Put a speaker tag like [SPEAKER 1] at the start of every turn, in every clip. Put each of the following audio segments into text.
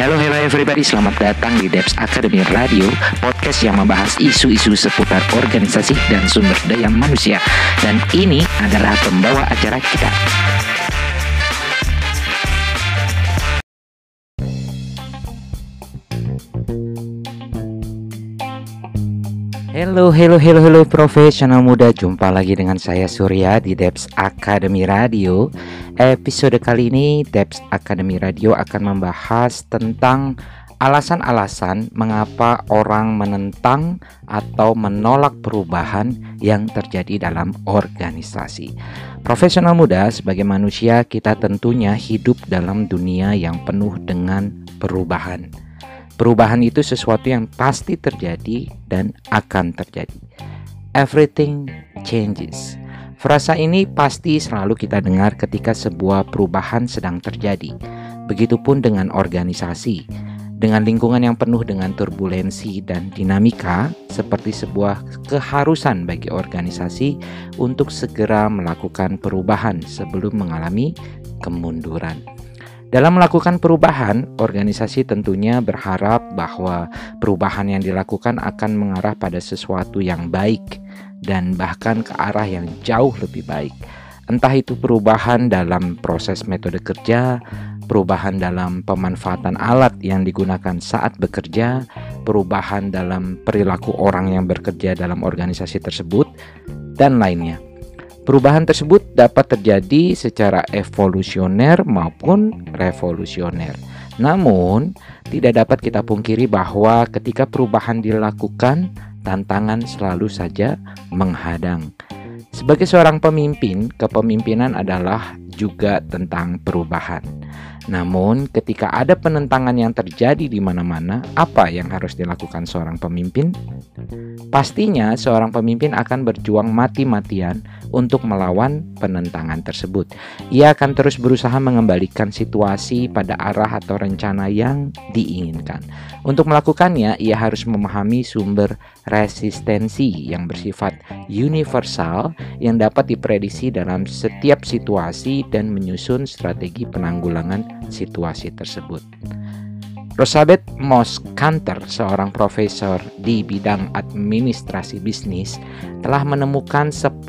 [SPEAKER 1] Hello, hello everybody, selamat datang di Debs Academy Radio, podcast yang membahas isu-isu seputar organisasi dan sumber daya manusia. Dan ini adalah pembawa acara kita. Halo, halo, halo, halo profesional muda Jumpa lagi dengan saya Surya di Debs Academy Radio Episode kali ini Debs Academy Radio akan membahas tentang alasan-alasan mengapa orang menentang atau menolak perubahan yang terjadi dalam organisasi. Profesional muda, sebagai manusia, kita tentunya hidup dalam dunia yang penuh dengan perubahan. Perubahan itu sesuatu yang pasti terjadi dan akan terjadi. Everything changes. Frasa ini pasti selalu kita dengar ketika sebuah perubahan sedang terjadi. Begitupun dengan organisasi. Dengan lingkungan yang penuh dengan turbulensi dan dinamika, seperti sebuah keharusan bagi organisasi untuk segera melakukan perubahan sebelum mengalami kemunduran. Dalam melakukan perubahan, organisasi tentunya berharap bahwa perubahan yang dilakukan akan mengarah pada sesuatu yang baik dan bahkan ke arah yang jauh lebih baik. Entah itu perubahan dalam proses metode kerja, perubahan dalam pemanfaatan alat yang digunakan saat bekerja, perubahan dalam perilaku orang yang bekerja dalam organisasi tersebut, dan lainnya. Perubahan tersebut dapat terjadi secara evolusioner maupun revolusioner. Namun, tidak dapat kita pungkiri bahwa ketika perubahan dilakukan, tantangan selalu saja menghadang. Sebagai seorang pemimpin, kepemimpinan adalah juga tentang perubahan. Namun, ketika ada penentangan yang terjadi di mana-mana, apa yang harus dilakukan seorang pemimpin? Pastinya, seorang pemimpin akan berjuang mati-matian untuk melawan penentangan tersebut. Ia akan terus berusaha mengembalikan situasi pada arah atau rencana yang diinginkan. Untuk melakukannya, ia harus memahami sumber resistensi yang bersifat universal yang dapat diprediksi dalam setiap situasi dan menyusun strategi penanggulangan situasi tersebut. Rosabeth Moss Kanter, seorang profesor di bidang administrasi bisnis, telah menemukan 10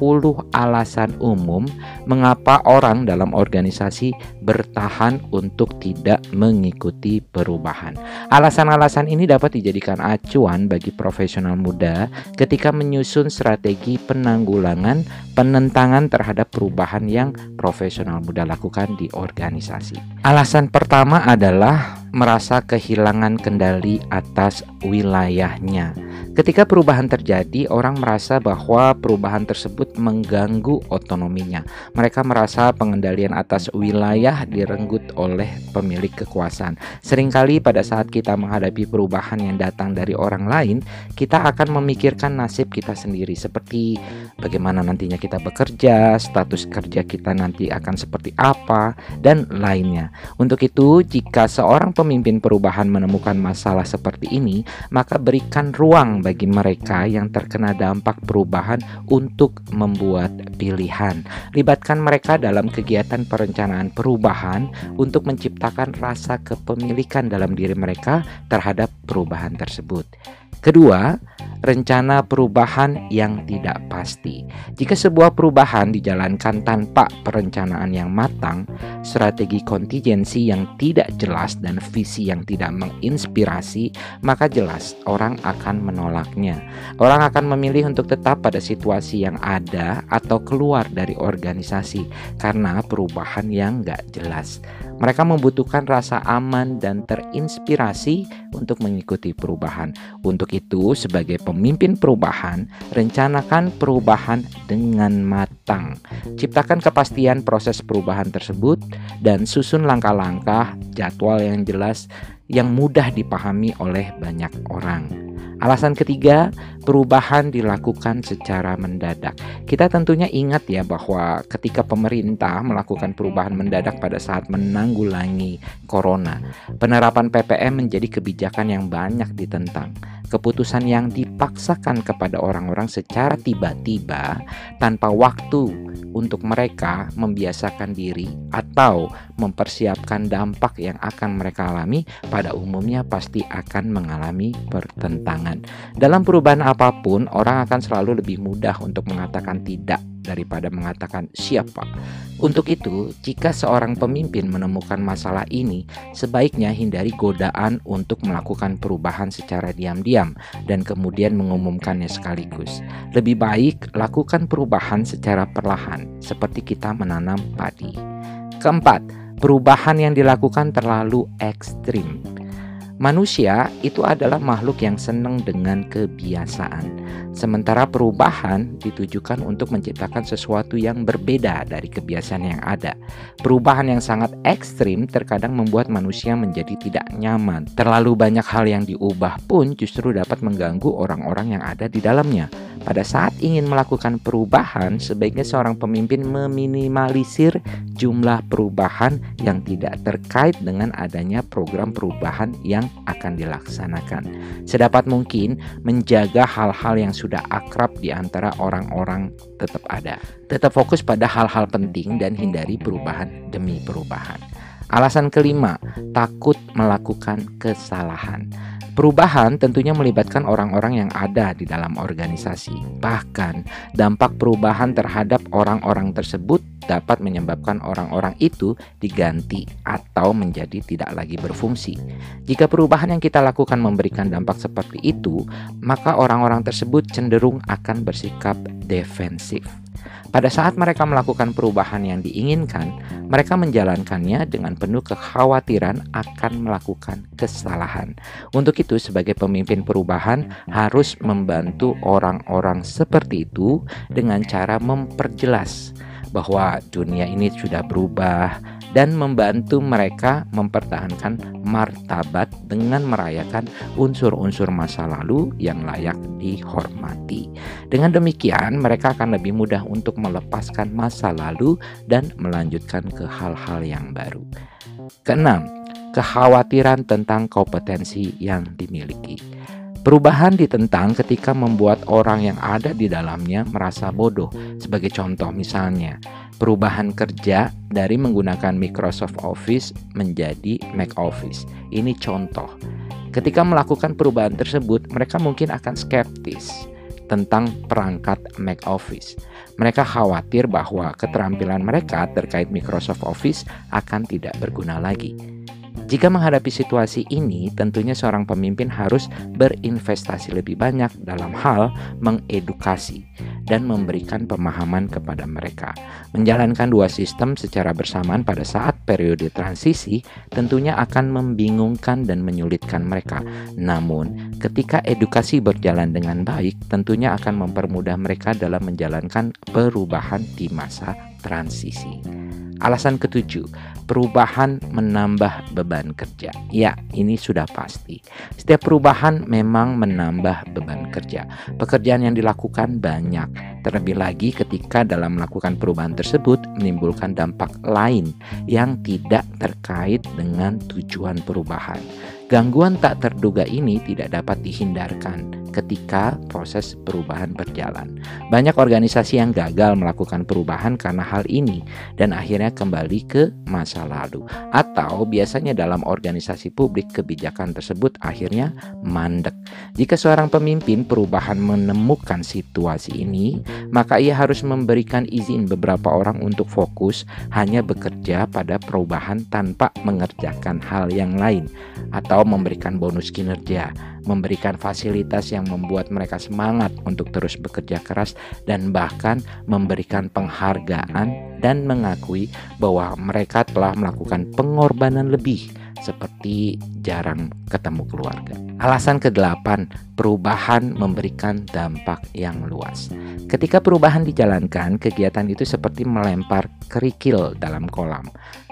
[SPEAKER 1] alasan umum mengapa orang dalam organisasi bertahan untuk tidak mengikuti perubahan. Alasan-alasan ini dapat dijadikan acuan bagi profesional muda ketika menyusun strategi penanggulangan penentangan terhadap perubahan yang profesional muda lakukan di organisasi. Alasan pertama adalah merasa kehilangan kendali atas wilayahnya. Ketika perubahan terjadi, orang merasa bahwa perubahan tersebut mengganggu otonominya. Mereka merasa pengendalian atas wilayah direnggut oleh pemilik kekuasaan. Seringkali pada saat kita menghadapi perubahan yang datang dari orang lain, kita akan memikirkan nasib kita sendiri seperti bagaimana nantinya kita bekerja, status kerja kita nanti akan seperti apa dan lainnya. Untuk itu, jika seorang pemimpin perubahan menemukan masalah seperti ini, maka berikan ruang bagi mereka yang terkena dampak perubahan untuk membuat pilihan. Libatkan mereka dalam kegiatan perencanaan perubahan untuk menciptakan rasa kepemilikan dalam diri mereka terhadap perubahan tersebut. Kedua, rencana perubahan yang tidak pasti. Jika sebuah perubahan dijalankan tanpa perencanaan yang matang, strategi kontingensi yang tidak jelas dan visi yang tidak menginspirasi, maka jelas orang akan menolaknya. Orang akan memilih untuk tetap pada situasi yang ada atau keluar dari organisasi karena perubahan yang gak jelas. Mereka membutuhkan rasa aman dan terinspirasi untuk mengikuti perubahan. Untuk itu, sebagai pemimpin perubahan, rencanakan perubahan dengan matang. Ciptakan kepastian proses perubahan tersebut dan susun langkah-langkah jadwal yang jelas yang mudah dipahami oleh banyak orang. Alasan ketiga, perubahan dilakukan secara mendadak. Kita tentunya ingat ya bahwa ketika pemerintah melakukan perubahan mendadak pada saat menanggulangi corona, penerapan PPM menjadi kebijakan yang banyak ditentang. Keputusan yang dipaksakan kepada orang-orang secara tiba-tiba tanpa waktu untuk mereka membiasakan diri atau mempersiapkan dampak yang akan mereka alami pada umumnya pasti akan mengalami pertentangan. Dalam perubahan apa pun, orang akan selalu lebih mudah untuk mengatakan tidak daripada mengatakan siapa. Untuk itu, jika seorang pemimpin menemukan masalah ini, sebaiknya hindari godaan untuk melakukan perubahan secara diam-diam dan kemudian mengumumkannya sekaligus. Lebih baik lakukan perubahan secara perlahan, seperti kita menanam padi. Keempat, perubahan yang dilakukan terlalu ekstrim. Manusia itu adalah makhluk yang senang dengan kebiasaan. Sementara perubahan ditujukan untuk menciptakan sesuatu yang berbeda dari kebiasaan yang ada. Perubahan yang sangat ekstrim terkadang membuat manusia menjadi tidak nyaman. Terlalu banyak hal yang diubah pun justru dapat mengganggu orang-orang yang ada di dalamnya. Pada saat ingin melakukan perubahan, sebaiknya seorang pemimpin meminimalisir jumlah perubahan yang tidak terkait dengan adanya program perubahan yang akan dilaksanakan. Sedapat mungkin menjaga hal-hal yang sudah akrab di antara orang-orang tetap ada. Tetap fokus pada hal-hal penting dan hindari perubahan demi perubahan. Alasan kelima, takut melakukan kesalahan. Perubahan tentunya melibatkan orang-orang yang ada di dalam organisasi. Bahkan, dampak perubahan terhadap orang-orang tersebut dapat menyebabkan orang-orang itu diganti atau menjadi tidak lagi berfungsi. Jika perubahan yang kita lakukan memberikan dampak seperti itu, maka orang-orang tersebut cenderung akan bersikap defensif. Pada saat mereka melakukan perubahan yang diinginkan, mereka menjalankannya dengan penuh kekhawatiran akan melakukan kesalahan. Untuk itu, sebagai pemimpin perubahan, harus membantu orang-orang seperti itu dengan cara memperjelas bahwa dunia ini sudah berubah dan membantu mereka mempertahankan martabat dengan merayakan unsur-unsur masa lalu yang layak dihormati. Dengan demikian, mereka akan lebih mudah untuk melepaskan masa lalu dan melanjutkan ke hal-hal yang baru. Keenam, kekhawatiran tentang kompetensi yang dimiliki. Perubahan ditentang ketika membuat orang yang ada di dalamnya merasa bodoh. Sebagai contoh misalnya, perubahan kerja dari menggunakan Microsoft Office menjadi Mac Office. Ini contoh. Ketika melakukan perubahan tersebut, mereka mungkin akan skeptis tentang perangkat Mac Office. Mereka khawatir bahwa keterampilan mereka terkait Microsoft Office akan tidak berguna lagi. Jika menghadapi situasi ini, tentunya seorang pemimpin harus berinvestasi lebih banyak dalam hal mengedukasi dan memberikan pemahaman kepada mereka. Menjalankan dua sistem secara bersamaan pada saat periode transisi tentunya akan membingungkan dan menyulitkan mereka. Namun, ketika edukasi berjalan dengan baik, tentunya akan mempermudah mereka dalam menjalankan perubahan di masa transisi. Alasan ketujuh, perubahan menambah beban kerja. Ya, ini sudah pasti. Setiap perubahan memang menambah beban kerja. Pekerjaan yang dilakukan banyak, terlebih lagi ketika dalam melakukan perubahan tersebut menimbulkan dampak lain yang tidak terkait dengan tujuan perubahan. Gangguan tak terduga ini tidak dapat dihindarkan ketika proses perubahan berjalan. Banyak organisasi yang gagal melakukan perubahan karena hal ini dan akhirnya kembali ke masa lalu. Atau biasanya dalam organisasi publik kebijakan tersebut akhirnya mandek. Jika seorang pemimpin perubahan menemukan situasi ini, maka ia harus memberikan izin beberapa orang untuk fokus hanya bekerja pada perubahan tanpa mengerjakan hal yang lain atau memberikan bonus kinerja memberikan fasilitas yang membuat mereka semangat untuk terus bekerja keras dan bahkan memberikan penghargaan dan mengakui bahwa mereka telah melakukan pengorbanan lebih seperti jarang ketemu keluarga. Alasan kedelapan, perubahan memberikan dampak yang luas. Ketika perubahan dijalankan, kegiatan itu seperti melempar kerikil dalam kolam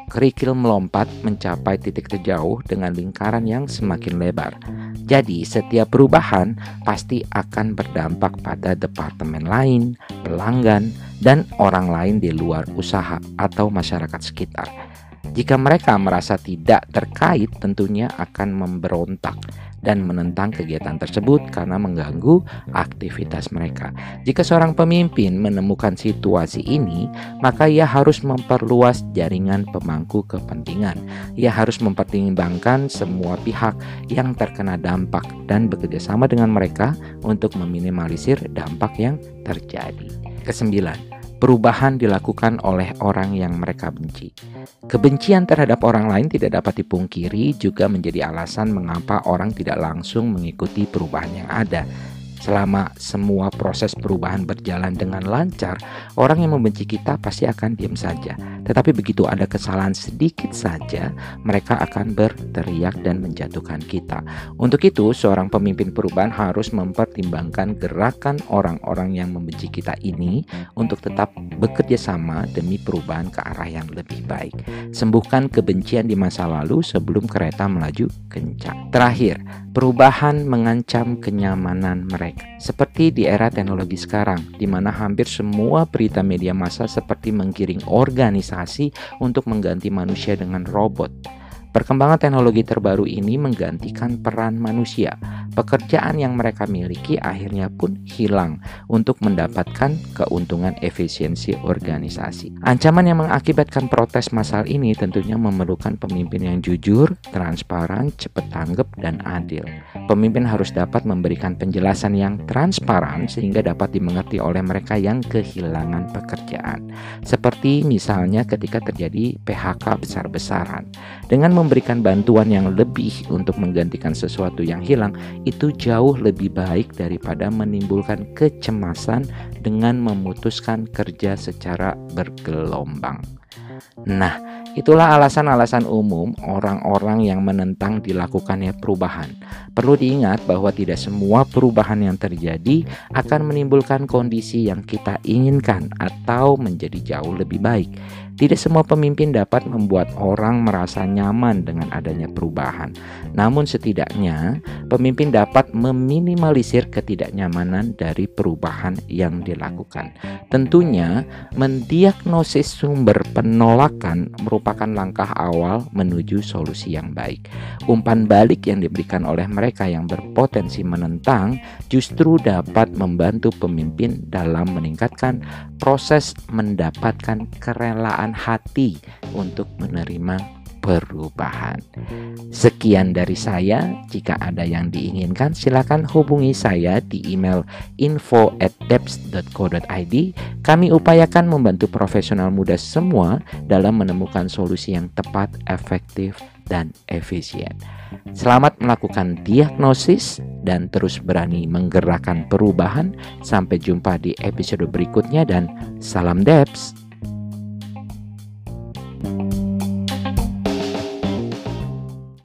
[SPEAKER 1] kerikil melompat mencapai titik terjauh dengan lingkaran yang semakin lebar. Jadi, setiap perubahan pasti akan berdampak pada departemen lain, pelanggan, dan orang lain di luar usaha atau masyarakat sekitar. Jika mereka merasa tidak terkait, tentunya akan memberontak dan menentang kegiatan tersebut karena mengganggu aktivitas mereka. Jika seorang pemimpin menemukan situasi ini, maka ia harus memperluas jaringan pemangku kepentingan. Ia harus mempertimbangkan semua pihak yang terkena dampak dan bekerjasama dengan mereka untuk meminimalisir dampak yang terjadi. Kesembilan, perubahan dilakukan oleh orang yang mereka benci. Kebencian terhadap orang lain tidak dapat dipungkiri juga menjadi alasan mengapa orang tidak langsung mengikuti perubahan yang ada. Selama semua proses perubahan berjalan dengan lancar, orang yang membenci kita pasti akan diam saja. Tetapi begitu ada kesalahan sedikit saja, mereka akan berteriak dan menjatuhkan kita. Untuk itu, seorang pemimpin perubahan harus mempertimbangkan gerakan orang-orang yang membenci kita ini untuk tetap bekerja sama demi perubahan ke arah yang lebih baik. Sembuhkan kebencian di masa lalu sebelum kereta melaju kencang. Terakhir, perubahan mengancam kenyamanan mereka seperti di era teknologi sekarang, di mana hampir semua berita media massa seperti menggiring organisasi untuk mengganti manusia dengan robot. Perkembangan teknologi terbaru ini menggantikan peran manusia. Pekerjaan yang mereka miliki akhirnya pun hilang untuk mendapatkan keuntungan efisiensi organisasi. Ancaman yang mengakibatkan protes massal ini tentunya memerlukan pemimpin yang jujur, transparan, cepat tanggap, dan adil. Pemimpin harus dapat memberikan penjelasan yang transparan sehingga dapat dimengerti oleh mereka yang kehilangan pekerjaan. Seperti misalnya ketika terjadi PHK besar-besaran. Dengan memberikan bantuan yang lebih untuk menggantikan sesuatu yang hilang itu jauh lebih baik daripada menimbulkan kecemasan dengan memutuskan kerja secara bergelombang. Nah, itulah alasan-alasan umum orang-orang yang menentang dilakukannya perubahan. Perlu diingat bahwa tidak semua perubahan yang terjadi akan menimbulkan kondisi yang kita inginkan atau menjadi jauh lebih baik. Tidak semua pemimpin dapat membuat orang merasa nyaman dengan adanya perubahan. Namun setidaknya pemimpin dapat meminimalisir ketidaknyamanan dari perubahan yang dilakukan. Tentunya mendiagnosis sumber penolakan merupakan langkah awal menuju solusi yang baik. Umpan balik yang diberikan oleh mereka yang berpotensi menentang justru dapat membantu pemimpin dalam meningkatkan proses mendapatkan kerelaan hati untuk menerima perubahan. Sekian dari saya. Jika ada yang diinginkan, silakan hubungi saya di email info at depth.co.id. Kami upayakan membantu profesional muda semua dalam menemukan solusi yang tepat, efektif, dan efisien. Selamat melakukan diagnosis dan terus berani menggerakkan perubahan. Sampai jumpa di episode berikutnya dan salam Debs.